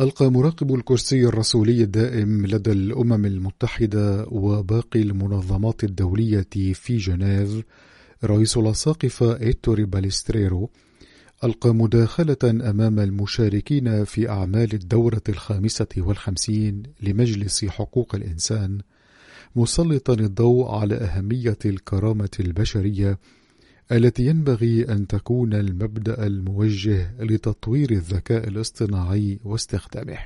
ألقى مراقب الكرسي الرسولي الدائم لدى الأمم المتحدة وباقي المنظمات الدولية في جنيف رئيس الأساقفة إيتوري باليستريرو ألقى مداخلة أمام المشاركين في أعمال الدورة الخامسة والخمسين لمجلس حقوق الإنسان مسلطا الضوء على أهمية الكرامة البشرية التي ينبغي أن تكون المبدأ الموجه لتطوير الذكاء الاصطناعي واستخدامه.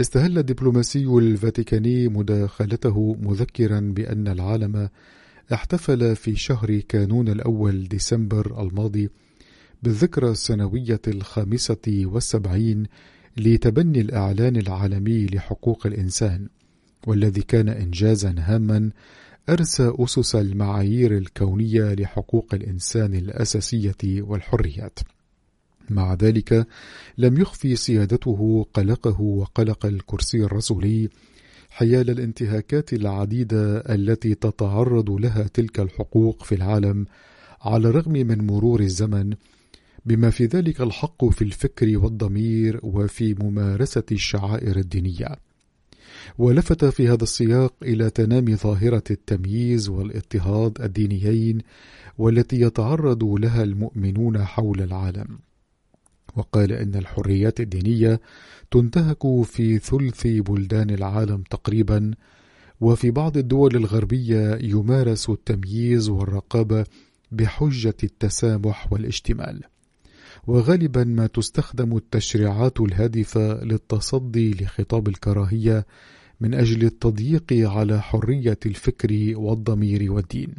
استهل الدبلوماسي الفاتيكاني مداخلته مذكرا بأن العالم احتفل في شهر كانون الأول ديسمبر الماضي بالذكرى السنوية الخامسة والسبعين لتبني الإعلان العالمي لحقوق الإنسان والذي كان إنجازا هاما أرسى أسس المعايير الكونية لحقوق الإنسان الأساسية والحريات. مع ذلك لم يخفي سيادته قلقه وقلق الكرسي الرسولي حيال الانتهاكات العديدة التي تتعرض لها تلك الحقوق في العالم على الرغم من مرور الزمن بما في ذلك الحق في الفكر والضمير وفي ممارسة الشعائر الدينية. ولفت في هذا السياق إلى تنامي ظاهرة التمييز والاضطهاد الدينيين والتي يتعرض لها المؤمنون حول العالم. وقال إن الحريات الدينية تنتهك في ثلث بلدان العالم تقريبا وفي بعض الدول الغربية يمارس التمييز والرقابة بحجة التسامح والاشتمال وغالبا ما تستخدم التشريعات الهادفة للتصدي لخطاب الكراهية من أجل التضييق على حرية الفكر والضمير والدين.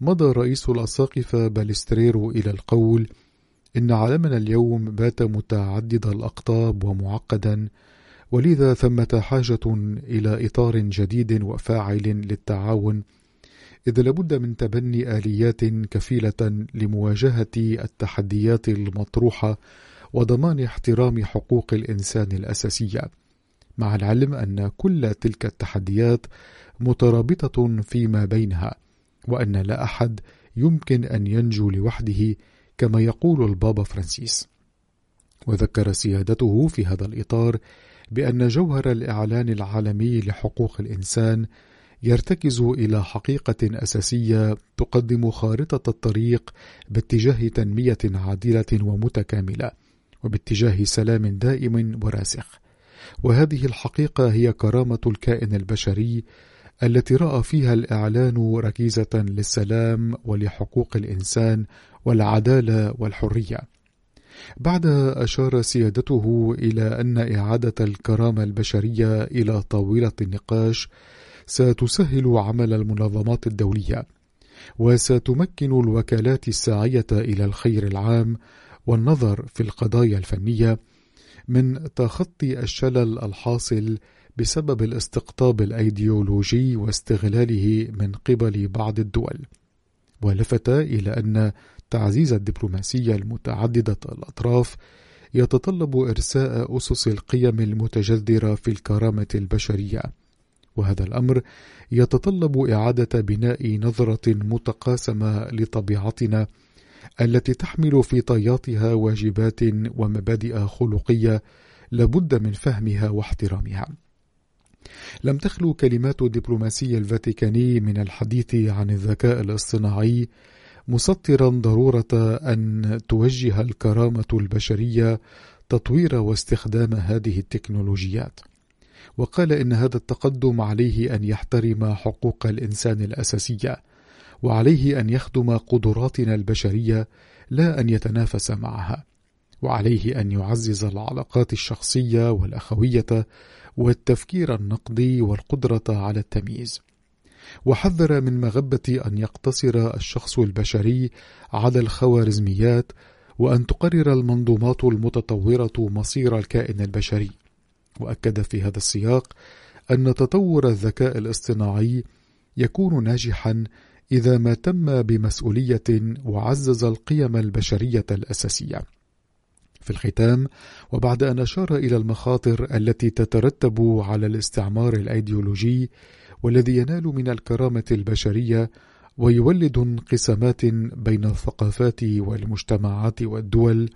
مضى رئيس الأساقفة بالستريرو إلى القول إن عالمنا اليوم بات متعدد الأقطاب ومعقدا ولذا ثمة حاجة إلى إطار جديد وفاعل للتعاون إذ لابد من تبني آليات كفيلة لمواجهة التحديات المطروحة وضمان احترام حقوق الإنسان الأساسية، مع العلم أن كل تلك التحديات مترابطة فيما بينها، وأن لا أحد يمكن أن ينجو لوحده كما يقول البابا فرانسيس. وذكر سيادته في هذا الإطار بأن جوهر الإعلان العالمي لحقوق الإنسان يرتكز إلى حقيقة أساسية تقدم خارطة الطريق باتجاه تنمية عادلة ومتكاملة وباتجاه سلام دائم وراسخ وهذه الحقيقة هي كرامة الكائن البشري التي رأى فيها الإعلان ركيزة للسلام ولحقوق الإنسان والعدالة والحرية. بعدها أشار سيادته إلى أن إعادة الكرامة البشرية إلى طاولة النقاش ستسهل عمل المنظمات الدولية وستمكن الوكالات الساعية إلى الخير العام والنظر في القضايا الفنية من تخطي الشلل الحاصل بسبب الاستقطاب الأيديولوجي واستغلاله من قبل بعض الدول. ولفت إلى أن تعزيز الدبلوماسية المتعددة الأطراف يتطلب إرساء أسس القيم المتجذرة في الكرامة البشرية. وهذا الأمر يتطلب إعادة بناء نظرة متقاسمة لطبيعتنا التي تحمل في طياتها واجبات ومبادئ خلقية لابد من فهمها واحترامها. لم تخلو كلمات الدبلوماسي الفاتيكاني من الحديث عن الذكاء الاصطناعي مسطرا ضرورة أن توجه الكرامة البشرية تطوير واستخدام هذه التكنولوجيات. وقال إن هذا التقدم عليه أن يحترم حقوق الإنسان الأساسية وعليه أن يخدم قدراتنا البشرية لا أن يتنافس معها وعليه أن يعزز العلاقات الشخصية والأخوية والتفكير النقدي والقدرة على التمييز. وحذر من مغبة أن يقتصر الشخص البشري على الخوارزميات وأن تقرر المنظومات المتطورة مصير الكائن البشري. وأكد في هذا السياق أن تطور الذكاء الاصطناعي يكون ناجحا إذا ما تم بمسؤولية وعزز القيم البشرية الأساسية. في الختام وبعد أن أشار إلى المخاطر التي تترتب على الاستعمار الأيديولوجي والذي ينال من الكرامة البشرية ويولد انقسامات بين الثقافات والمجتمعات والدول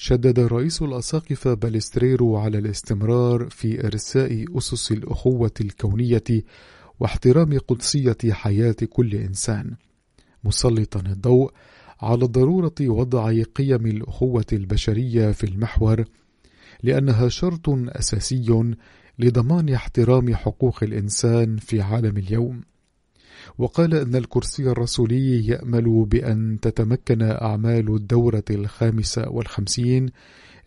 شدد رئيس الأساقفة بالستريرو على الاستمرار في إرساء أسس الأخوة الكونية واحترام قدسية حياة كل إنسان. مسلطا الضوء على ضرورة وضع قيم الأخوة البشرية في المحور لأنها شرط أساسي لضمان احترام حقوق الإنسان في عالم اليوم. وقال أن الكرسي الرسولي يأمل بأن تتمكن أعمال الدورة الخامسة والخمسين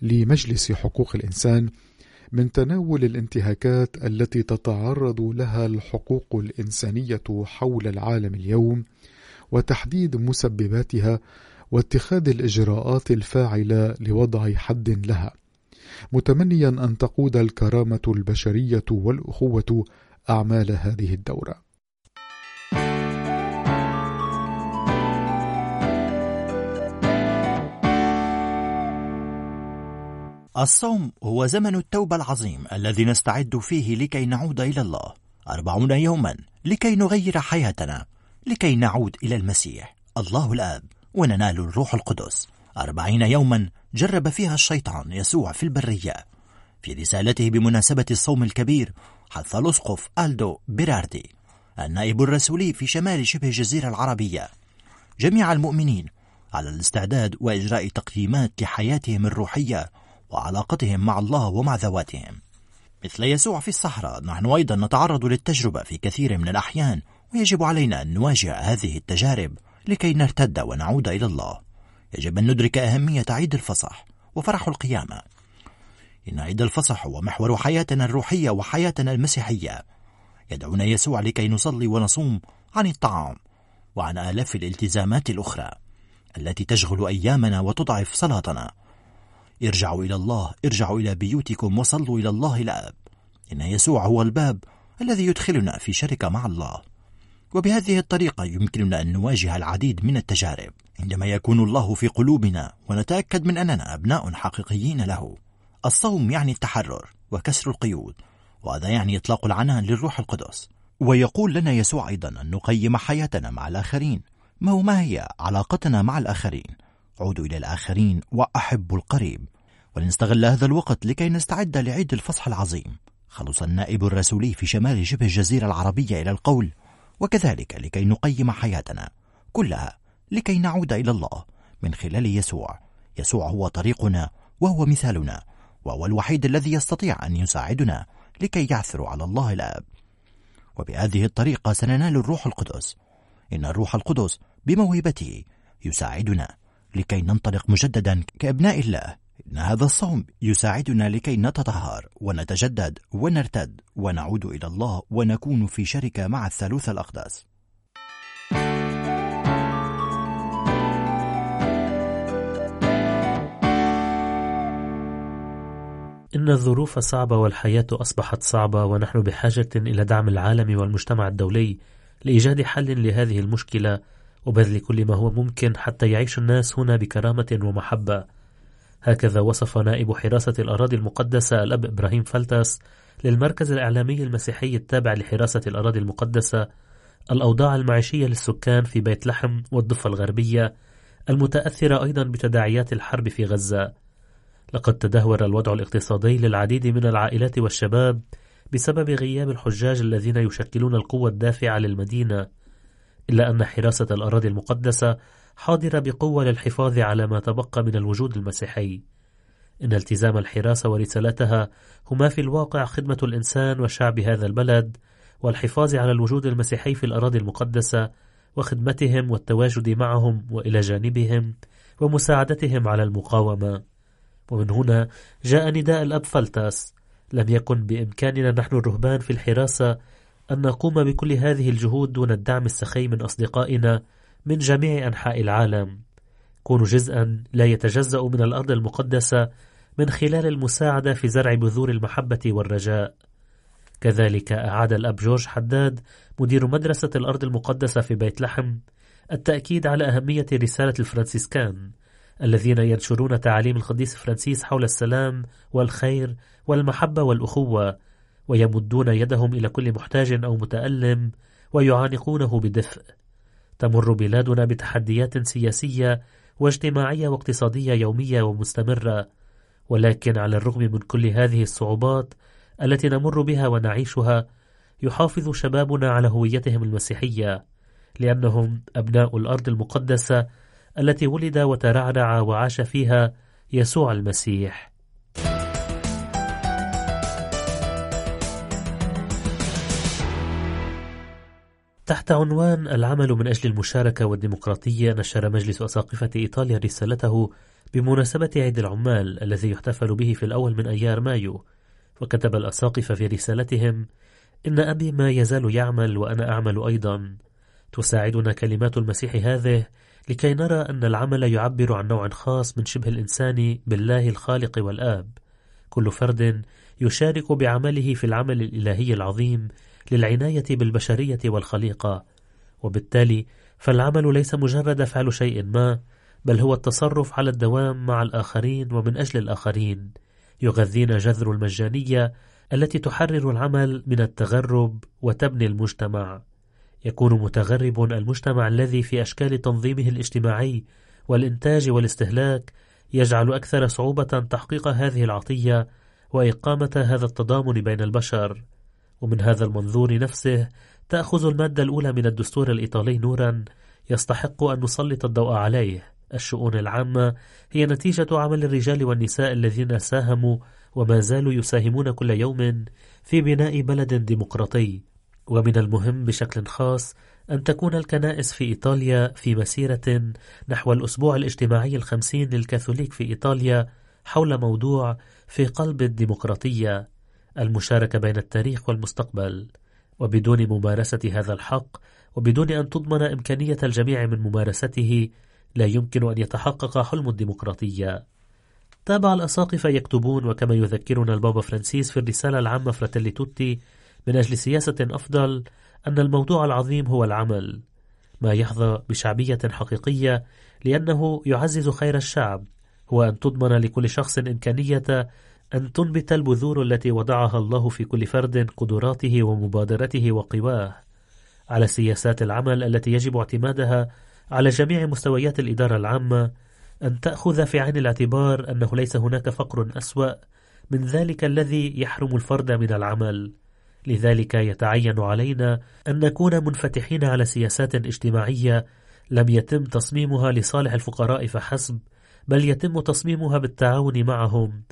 لمجلس حقوق الإنسان من تناول الانتهاكات التي تتعرض لها الحقوق الإنسانية حول العالم اليوم وتحديد مسبباتها واتخاذ الإجراءات الفاعلة لوضع حد لها متمنيا أن تقود الكرامة البشرية والأخوة أعمال هذه الدورة. الصوم هو زمن التوبة العظيم الذي نستعد فيه لكي نعود إلى الله. أربعون يوما لكي نغير حياتنا لكي نعود إلى المسيح الله الآب وننال الروح القدس. أربعين يوما جرب فيها الشيطان يسوع في البرية. في رسالته بمناسبة الصوم الكبير حث الأسقف ألدو بيراردي النائب الرسولي في شمال شبه الجزيرة العربية. جميع المؤمنين على الاستعداد وإجراء تقييمات لحياتهم الروحية وعلاقتهم مع الله ومع ذواتهم. مثل يسوع في الصحراء نحن أيضا نتعرض للتجربة في كثير من الأحيان ويجب علينا أن نواجه هذه التجارب لكي نرتد ونعود إلى الله. يجب أن ندرك أهمية عيد الفصح وفرح القيامة. إن عيد الفصح هو محور حياتنا الروحية وحياتنا المسيحية. يدعونا يسوع لكي نصلي ونصوم عن الطعام وعن آلاف الالتزامات الأخرى التي تشغل أيامنا وتضعف صلاتنا. ارجعوا إلى الله ارجعوا إلى بيوتكم وصلوا إلى الله الآب. إن يسوع هو الباب الذي يدخلنا في شركة مع الله. وبهذه الطريقة يمكننا أن نواجه العديد من التجارب. عندما يكون الله في قلوبنا ونتأكد من أننا أبناء حقيقيين له. الصوم يعني التحرر وكسر القيود وهذا يعني إطلاق العنان للروح القدس. ويقول لنا يسوع أيضا أن نقيم حياتنا مع الآخرين. ما هو ما هي علاقتنا مع الآخرين؟ عودوا إلى الآخرين وأحبوا القريب. ولنستغل هذا الوقت لكي نستعد لعيد الفصح العظيم. خلص النائب الرسولي في شمال شبه الجزيرة العربية إلى القول وكذلك لكي نقيم حياتنا كلها لكي نعود إلى الله من خلال يسوع. يسوع هو طريقنا وهو مثالنا وهو الوحيد الذي يستطيع أن يساعدنا لكي يعثر على الله الآب. وبهذه الطريقة سننال الروح القدس. إن الروح القدس بموهبته يساعدنا لكي ننطلق مجددا كأبناء الله إن هذا الصوم يساعدنا لكي نتطهر ونتجدد ونرتد ونعود إلى الله ونكون في شركة مع الثالوث الأقدس. إن الظروف صعبة والحياة أصبحت صعبة ونحن بحاجة إلى دعم العالم والمجتمع الدولي لإيجاد حل لهذه المشكلة وبذل كل ما هو ممكن حتى يعيش الناس هنا بكرامة ومحبة. هكذا وصف نائب حراسة الأراضي المقدسة الأب إبراهيم فلتس للمركز الإعلامي المسيحي التابع لحراسة الأراضي المقدسة الأوضاع المعيشية للسكان في بيت لحم والضفة الغربية المتأثرة أيضا بتداعيات الحرب في غزة. لقد تدهور الوضع الاقتصادي للعديد من العائلات والشباب بسبب غياب الحجاج الذين يشكلون القوة الدافعة للمدينة. إلا أن حراسة الأراضي المقدسة حاضرة بقوة للحفاظ على ما تبقى من الوجود المسيحي. إن التزام الحراسة ورسالتها هما في الواقع خدمة الإنسان وشعب هذا البلد والحفاظ على الوجود المسيحي في الأراضي المقدسة وخدمتهم والتواجد معهم وإلى جانبهم ومساعدتهم على المقاومة. ومن هنا جاء نداء الأب فلتاس. لم يكن بإمكاننا نحن الرهبان في الحراسة أن نقوم بكل هذه الجهود دون الدعم السخي من أصدقائنا من جميع أنحاء العالم. كونوا جزءا لا يتجزأ من الأرض المقدسة من خلال المساعدة في زرع بذور المحبة والرجاء. كذلك أعاد الأب جورج حداد مدير مدرسة الأرض المقدسة في بيت لحم التأكيد على أهمية رسالة الفرنسيسكان الذين ينشرون تعاليم القديس فرانسيس حول السلام والخير والمحبة والأخوة ويمدون يدهم إلى كل محتاج أو متألم ويعانقونه بدفء. تمر بلادنا بتحديات سياسية واجتماعية واقتصادية يومية ومستمرة. ولكن على الرغم من كل هذه الصعوبات التي نمر بها ونعيشها يحافظ شبابنا على هويتهم المسيحية لأنهم أبناء الأرض المقدسة التي ولد وترعرع وعاش فيها يسوع المسيح. تحت عنوان العمل من أجل المشاركة والديمقراطية نشر مجلس أساقفة إيطاليا رسالته بمناسبة عيد العمال الذي يحتفل به في الأول من أيار مايو. وكتب الأساقفة في رسالتهم إن أبي ما يزال يعمل وأنا أعمل أيضا. تساعدنا كلمات المسيح هذه لكي نرى أن العمل يعبر عن نوع خاص من شبه الإنسان بالله الخالق والآب. كل فرد يشارك بعمله في العمل الإلهي العظيم للعناية بالبشرية والخليقة وبالتالي فالعمل ليس مجرد فعل شيء ما بل هو التصرف على الدوام مع الآخرين ومن أجل الآخرين. يغذينا جذر المجانية التي تحرر العمل من التغرب وتبني المجتمع. يكون متغرب المجتمع الذي في أشكال تنظيمه الاجتماعي والإنتاج والاستهلاك يجعل أكثر صعوبة تحقيق هذه العطية وإقامة هذا التضامن بين البشر. ومن هذا المنظور نفسه تأخذ المادة الأولى من الدستور الإيطالي نورا يستحق أن نسلط الضوء عليه. الشؤون العامة هي نتيجة عمل الرجال والنساء الذين ساهموا وما زالوا يساهمون كل يوم في بناء بلد ديمقراطي. ومن المهم بشكل خاص أن تكون الكنائس في إيطاليا في مسيرة نحو الأسبوع الاجتماعي الخمسين للكاثوليك في إيطاليا حول موضوع في قلب الديمقراطية. المشاركة بين التاريخ والمستقبل وبدون ممارسة هذا الحق وبدون أن تضمن إمكانية الجميع من ممارسته لا يمكن أن يتحقق حلم الديمقراطية. تابع الأساقفة يكتبون وكما يذكرنا البابا فرانسيس في الرسالة العامة فراتيلي توتي من أجل سياسة أفضل أن الموضوع العظيم هو العمل. ما يحظى بشعبية حقيقية لأنه يعزز خير الشعب هو أن تضمن لكل شخص إمكانية أن تنبت البذور التي وضعها الله في كل فرد قدراته ومبادرته وقواه على سياسات العمل التي يجب اعتمادها على جميع مستويات الإدارة العامة أن تأخذ في عين الاعتبار أنه ليس هناك فقر أسوأ من ذلك الذي يحرم الفرد من العمل. لذلك يتعين علينا أن نكون منفتحين على سياسات اجتماعية لم يتم تصميمها لصالح الفقراء فحسب بل يتم تصميمها بالتعاون معهم.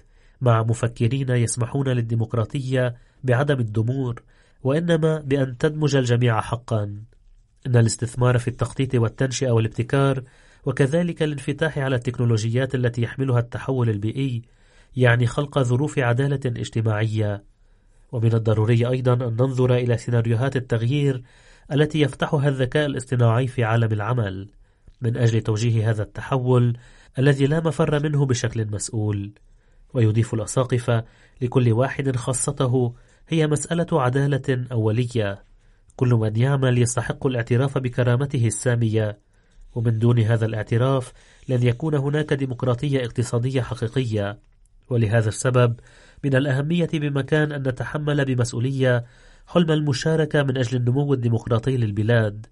مع مفكرين يسمحون للديمقراطية بعدم الدمور وإنما بأن تدمج الجميع حقا. إن الاستثمار في التخطيط والتنشئة والابتكار وكذلك الانفتاح على التكنولوجيات التي يحملها التحول البيئي يعني خلق ظروف عدالة اجتماعية. ومن الضروري أيضا أن ننظر إلى سيناريوهات التغيير التي يفتحها الذكاء الاصطناعي في عالم العمل. من أجل توجيه هذا التحول الذي لا مفر منه بشكل مسؤول. ويضيف الأساقفة لكل واحد خاصته هي مسألة عدالة أولية. كل من يعمل يستحق الاعتراف بكرامته السامية. ومن دون هذا الاعتراف لن يكون هناك ديمقراطية اقتصادية حقيقية. ولهذا السبب من الأهمية بمكان أن نتحمل بمسؤولية حلم المشاركة من أجل النمو الديمقراطي للبلاد.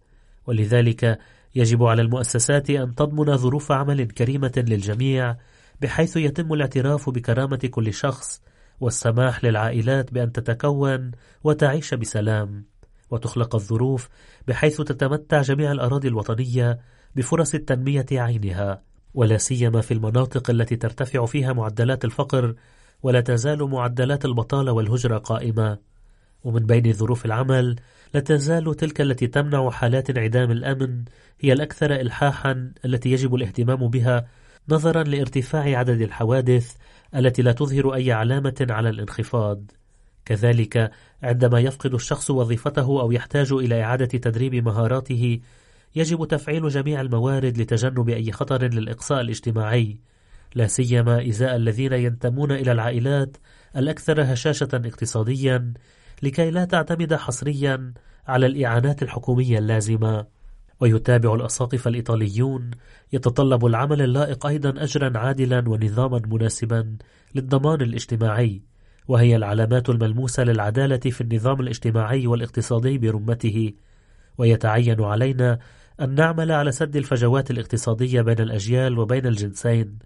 ولذلك يجب على المؤسسات أن تضمن ظروف عمل كريمة للجميع بحيث يتم الاعتراف بكرامة كل شخص والسماح للعائلات بأن تتكون وتعيش بسلام. وتخلق الظروف بحيث تتمتع جميع الأراضي الوطنية بفرص التنمية عينها. ولا سيما في المناطق التي ترتفع فيها معدلات الفقر ولا تزال معدلات البطالة والهجرة قائمة. ومن بين ظروف العمل لا تزال تلك التي تمنع حالات انعدام الأمن هي الأكثر إلحاحا التي يجب الاهتمام بها نظرا لارتفاع عدد الحوادث التي لا تظهر أي علامة على الانخفاض. كذلك عندما يفقد الشخص وظيفته أو يحتاج إلى إعادة تدريب مهاراته يجب تفعيل جميع الموارد لتجنب أي خطر للإقصاء الاجتماعي. لا سيما إزاء الذين ينتمون إلى العائلات الأكثر هشاشة اقتصاديا لكي لا تعتمد حصريا على الإعانات الحكومية اللازمة. ويتابع الأساقفة الإيطاليون. يتطلب العمل اللائق أيضا أجرا عادلا ونظاما مناسبا للضمان الاجتماعي وهي العلامات الملموسة للعدالة في النظام الاجتماعي والاقتصادي برمته. ويتعين علينا أن نعمل على سد الفجوات الاقتصادية بين الأجيال وبين الجنسين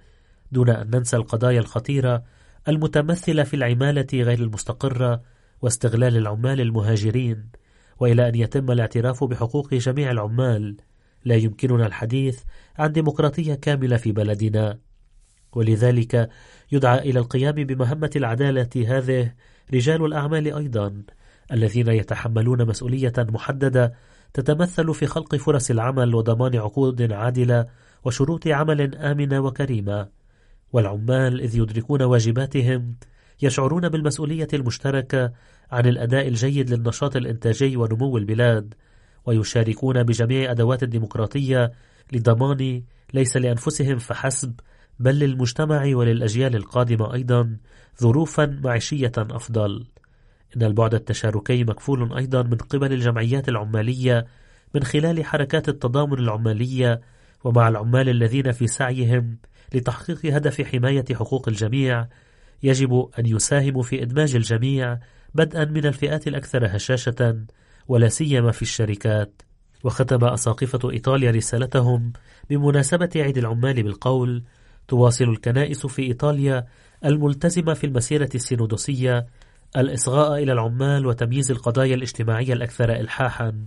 دون أن ننسى القضايا الخطيرة المتمثلة في العمالة غير المستقرة واستغلال العمال المهاجرين. وإلى أن يتم الاعتراف بحقوق جميع العمال. لا يمكننا الحديث عن ديمقراطية كاملة في بلدنا. ولذلك يدعى إلى القيام بمهمة العدالة هذه رجال الأعمال أيضا الذين يتحملون مسؤولية محددة تتمثل في خلق فرص العمل وضمان عقود عادلة وشروط عمل آمنة وكريمة. والعمال إذ يدركون واجباتهم يشعرون بالمسؤولية المشتركة عن الأداء الجيد للنشاط الإنتاجي ونمو البلاد ويشاركون بجميع أدوات الديمقراطية لضمان ليس لأنفسهم فحسب بل للمجتمع وللأجيال القادمة أيضا ظروفا معيشية أفضل. إن البعد التشاركي مكفول أيضا من قبل الجمعيات العمالية من خلال حركات التضامن العمالية ومع العمال الذين في سعيهم لتحقيق هدف حماية حقوق الجميع يجب أن يساهموا في إدماج الجميع بدءا من الفئات الأكثر هشاشة ولا سيما في الشركات. وختم أساقفة إيطاليا رسالتهم بمناسبة عيد العمال بالقول تواصل الكنائس في إيطاليا الملتزمة في المسيرة السينودوسية الإصغاء إلى العمال وتمييز القضايا الاجتماعية الأكثر إلحاحا.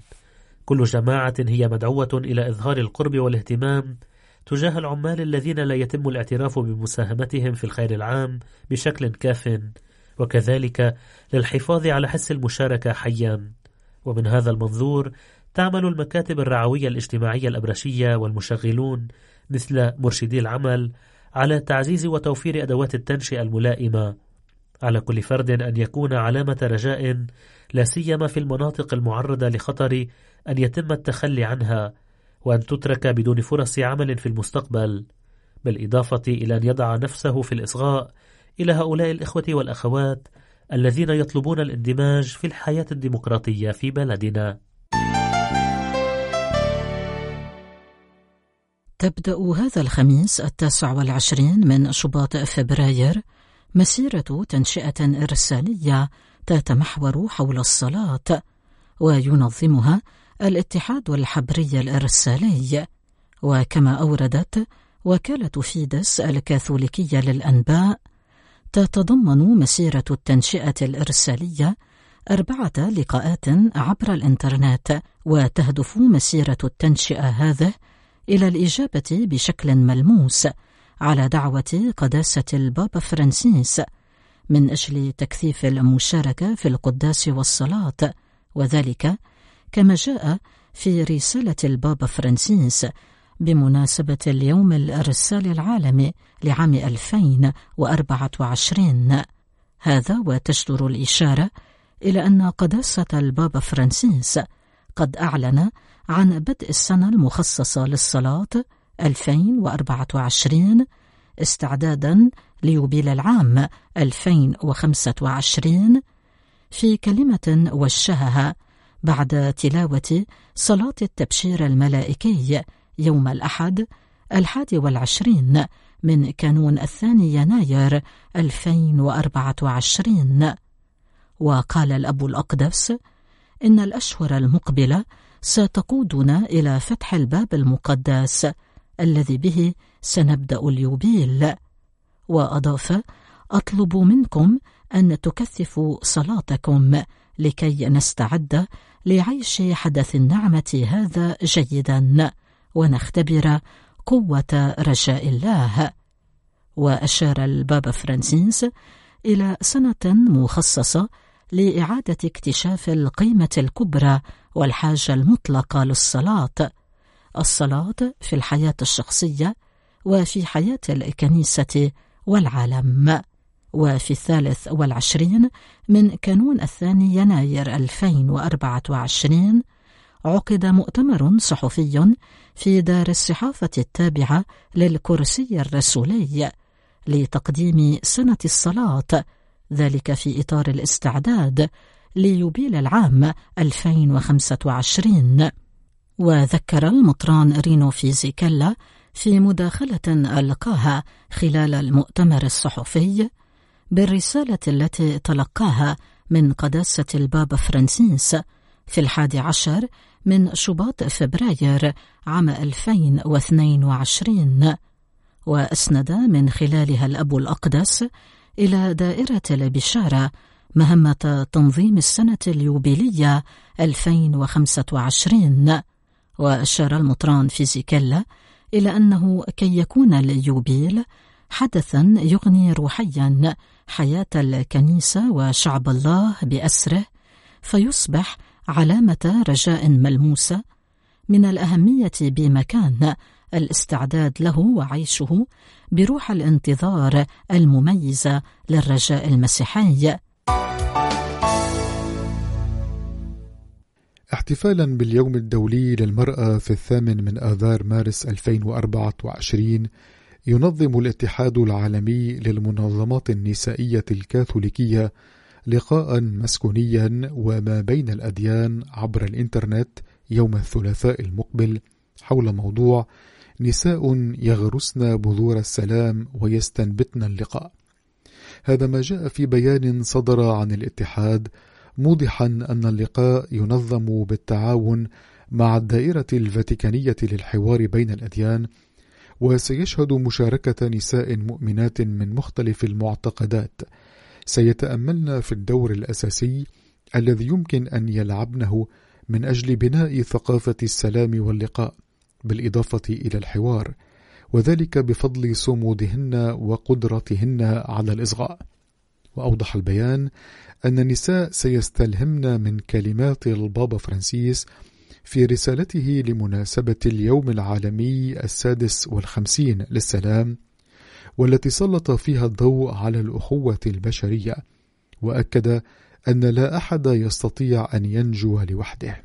كل جماعة هي مدعوة إلى إظهار القرب والاهتمام تجاه العمال الذين لا يتم الاعتراف بمساهمتهم في الخير العام بشكل كاف وكذلك للحفاظ على حس المشاركة حيا. ومن هذا المنظور تعمل المكاتب الرعوية الاجتماعية الأبرشية والمشغلون مثل مرشدي العمل على تعزيز وتوفير أدوات التنشئة الملائمة. على كل فرد أن يكون علامة رجاء لا سيما في المناطق المعرضة لخطر أن يتم التخلي عنها. وأن تترك بدون فرص عمل في المستقبل بالإضافة إلى أن يضع نفسه في الإصغاء إلى هؤلاء الإخوة والأخوات الذين يطلبون الاندماج في الحياة الديمقراطية في بلدنا. تبدأ هذا الخميس التاسع والعشرين من شباط فبراير مسيرة تنشئة إرسالية تتمحور حول الصلاة وينظمها الاتحاد الحبري الإرسالي. وكما أوردت وكالة فيدس الكاثوليكية للأنباء تتضمن مسيرة التنشئة الإرسالية أربعة لقاءات عبر الإنترنت وتهدف مسيرة التنشئة هذه إلى الإجابة بشكل ملموس على دعوة قداسة البابا فرانسيس من أجل تكثيف المشاركة في القداس والصلاة. وذلك كما جاء في رسالة البابا فرانسيس بمناسبة اليوم الإرسال العالمي لعام 2024 هذا وتجدر الإشارة إلى أن قداسة البابا فرانسيس قد أعلن عن بدء السنة المخصصة للصلاة 2024 استعدادا ليوبيل العام 2025 في كلمة وجهها بعد تلاوة صلاة التبشير الملائكي يوم الأحد الحادي والعشرين من كانون الثاني يناير 2024 وقال الأب الأقدس إن الأشهر المقبلة ستقودنا إلى فتح الباب المقدس الذي به سنبدأ اليوبيل. وأضاف أطلب منكم أن تكثفوا صلاتكم لكي نستعد لعيش حدث النعمة هذا جيدا ونختبر قوة رجاء الله. وأشار البابا فرانسيس إلى سنة مخصصة لإعادة اكتشاف القيمة الكبرى والحاجة المطلقة للصلاة. الصلاة في الحياة الشخصية وفي حياة الكنيسة والعالم. وفي الثالث والعشرين من كانون الثاني يناير 2024 عقد مؤتمر صحفي في دار الصحافة التابعة للكرسي الرسولي لتقديم سنة الصلاة ذلك في إطار الاستعداد ليوبيل عام 2025 وذكر المطران رينو فيزيكالا في مداخلة ألقاها خلال المؤتمر الصحفي بالرسالة التي تلقاها من قداسة البابا فرانسيس في الحادي عشر من شباط فبراير عام 2022 وأسند من خلالها الأب الأقدس إلى دائرة البشارة مهمة تنظيم السنة اليوبيلية 2025 وأشار المطران فيزيكيلا إلى أنه كي يكون اليوبيل حدثا يغني روحيا حياة الكنيسة وشعب الله بأسره فيصبح علامة رجاء ملموسة. من الأهمية بمكان الاستعداد له وعيشه بروح الانتظار المميزة للرجاء المسيحي. احتفالا باليوم الدولي للمرأة في الثامن من آذار مارس 2024 ينظم الاتحاد العالمي للمنظمات النسائية الكاثوليكية لقاء مسكونيا وما بين الأديان عبر الإنترنت يوم الثلاثاء المقبل حول موضوع نساء يغرسن بذور السلام ويستنبتن اللقاء. هذا ما جاء في بيان صدر عن الاتحاد موضحا أن اللقاء ينظم بالتعاون مع الدائرة الفاتيكانية للحوار بين الأديان وسيشهد مشاركة نساء مؤمنات من مختلف المعتقدات. سيتأملن في الدور الأساسي الذي يمكن أن يلعبنه من أجل بناء ثقافة السلام واللقاء بالإضافة إلى الحوار وذلك بفضل صمودهن وقدرتهن على الإصغاء. وأوضح البيان أن النساء سيستلهمن من كلمات البابا فرانسيس في رسالته لمناسبة اليوم العالمي السادس والخمسين للسلام والتي سلط فيها الضوء على الأخوة البشرية وأكد أن لا أحد يستطيع أن ينجو لوحده.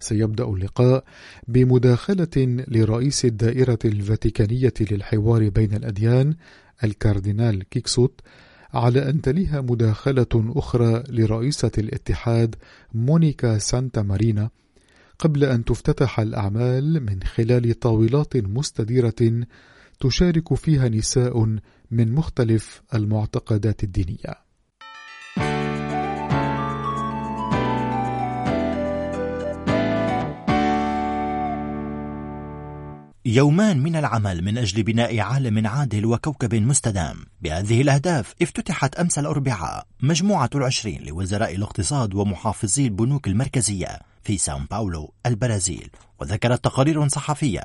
سيبدأ اللقاء بمداخلة لرئيس الدائرة الفاتيكانية للحوار بين الأديان الكاردينال كيكسوت على أن تليها مداخلة أخرى لرئيسة الاتحاد مونيكا سانتا مارينا قبل أن تفتتح الأعمال من خلال طاولات مستديرة تشارك فيها نساء من مختلف المعتقدات الدينية. يومان من العمل من أجل بناء عالم عادل وكوكب مستدام. بهذه الأهداف افتتحت أمس الأربعاء مجموعة العشرين لوزراء الاقتصاد ومحافظي البنوك المركزية. في ساو باولو البرازيل. وذكرت تقارير صحفية.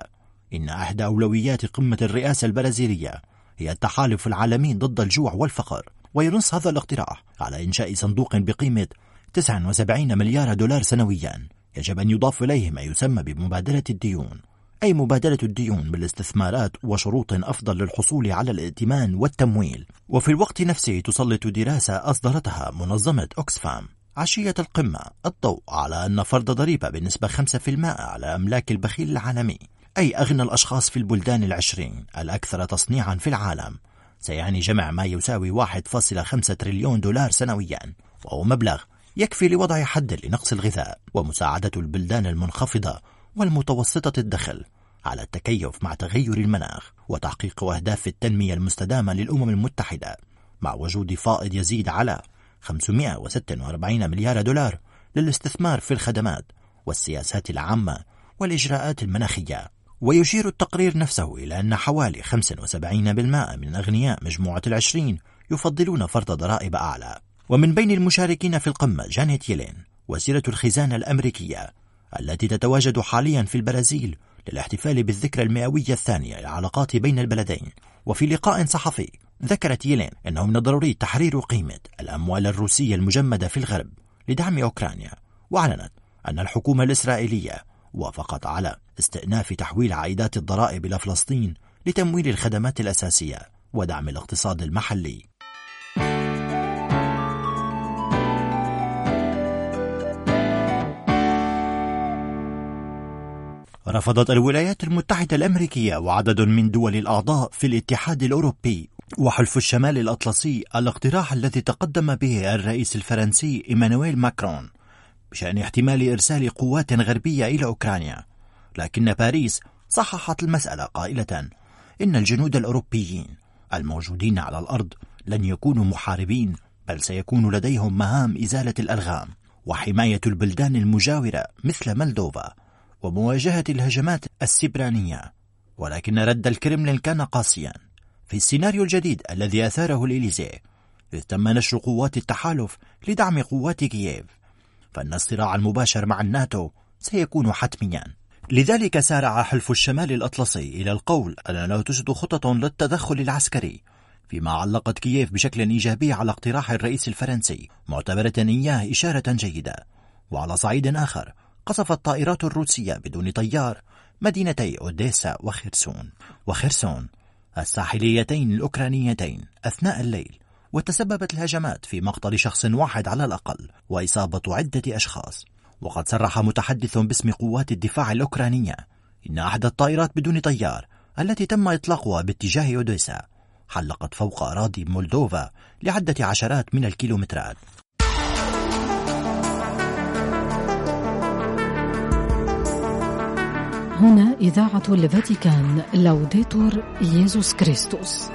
إن أحدى أولويات قمة الرئاسة البرازيلية هي التحالف العالمي ضد الجوع والفقر. وينص هذا الاقتراح على إنشاء صندوق بقيمة 79 مليار دولار سنويا. يجب أن يضاف إليه ما يسمى بمبادلة الديون. أي مبادلة الديون بالاستثمارات وشروط أفضل للحصول على الائتمان والتمويل. وفي الوقت نفسه تسلط دراسة أصدرتها منظمة أوكسفام عشية القمة الضوء على أن فرض ضريبة بنسبة 5% على أملاك البخيل العالمي أي أغنى الأشخاص في البلدان العشرين الأكثر تصنيعا في العالم. سيعني جمع ما يساوي 1.5 تريليون دولار سنويا وهو مبلغ يكفي لوضع حد لنقص الغذاء ومساعدة البلدان المنخفضة والمتوسطة الدخل على التكيف مع تغير المناخ وتحقيق أهداف التنمية المستدامة للأمم المتحدة مع وجود فائض يزيد على 546 مليار دولار للاستثمار في الخدمات والسياسات العامة والإجراءات المناخية. ويشير التقرير نفسه إلى أن حوالي 75% من أغنياء مجموعة العشرين يفضلون فرض ضرائب أعلى. ومن بين المشاركين في القمة جانيت يلين وزيرة الخزانة الأمريكية التي تتواجد حاليا في البرازيل للاحتفال بالذكرى المئوية الثانية للعلاقات بين البلدين. وفي لقاء صحفي ذكرت يلين أنه من الضروري تحرير قيمة الأموال الروسية المجمدة في الغرب لدعم أوكرانيا وأعلنت أن الحكومة الإسرائيلية وافقت على استئناف تحويل عائدات الضرائب إلى فلسطين لتمويل الخدمات الأساسية ودعم الاقتصاد المحلي. رفضت الولايات المتحدة الأمريكية وعدد من دول الأعضاء في الاتحاد الأوروبي وحلف الشمال الأطلسي الاقتراح الذي تقدم به الرئيس الفرنسي إيمانويل ماكرون بشأن احتمال إرسال قوات غربية إلى أوكرانيا. لكن باريس صححت المسألة قائلة إن الجنود الأوروبيين الموجودين على الأرض لن يكونوا محاربين بل سيكون لديهم مهام إزالة الألغام وحماية البلدان المجاورة مثل ملدوفا ومواجهة الهجمات السبرانية. ولكن رد الكرملين كان قاسيا. في السيناريو الجديد الذي أثاره الإليزيه إذ تم نشر قوات التحالف لدعم قوات كييف. فإن الصراع المباشر مع الناتو سيكون حتميا. لذلك سارع حلف الشمال الأطلسي إلى القول أنه توجد خطط للتدخل العسكري فيما علقت كييف بشكل إيجابي على اقتراح الرئيس الفرنسي معتبرة إياه إشارة جيدة. وعلى صعيد آخر قصفت طائرات الروسية بدون طيار مدينتي أوديسا وخرسون. وخرسون الساحليتين الأوكرانيتين أثناء الليل وتسببت الهجمات في مقتل شخص واحد على الأقل وإصابة عدة أشخاص. وقد صرح متحدث باسم قوات الدفاع الأوكرانية إن أحد الطائرات بدون طيار التي تم إطلاقها باتجاه أوديسا حلقت فوق أراضي مولدوفا لعدة عشرات من الكيلومترات. هنا إذاعة الفاتيكان. لوديتور ييزوس كريستوس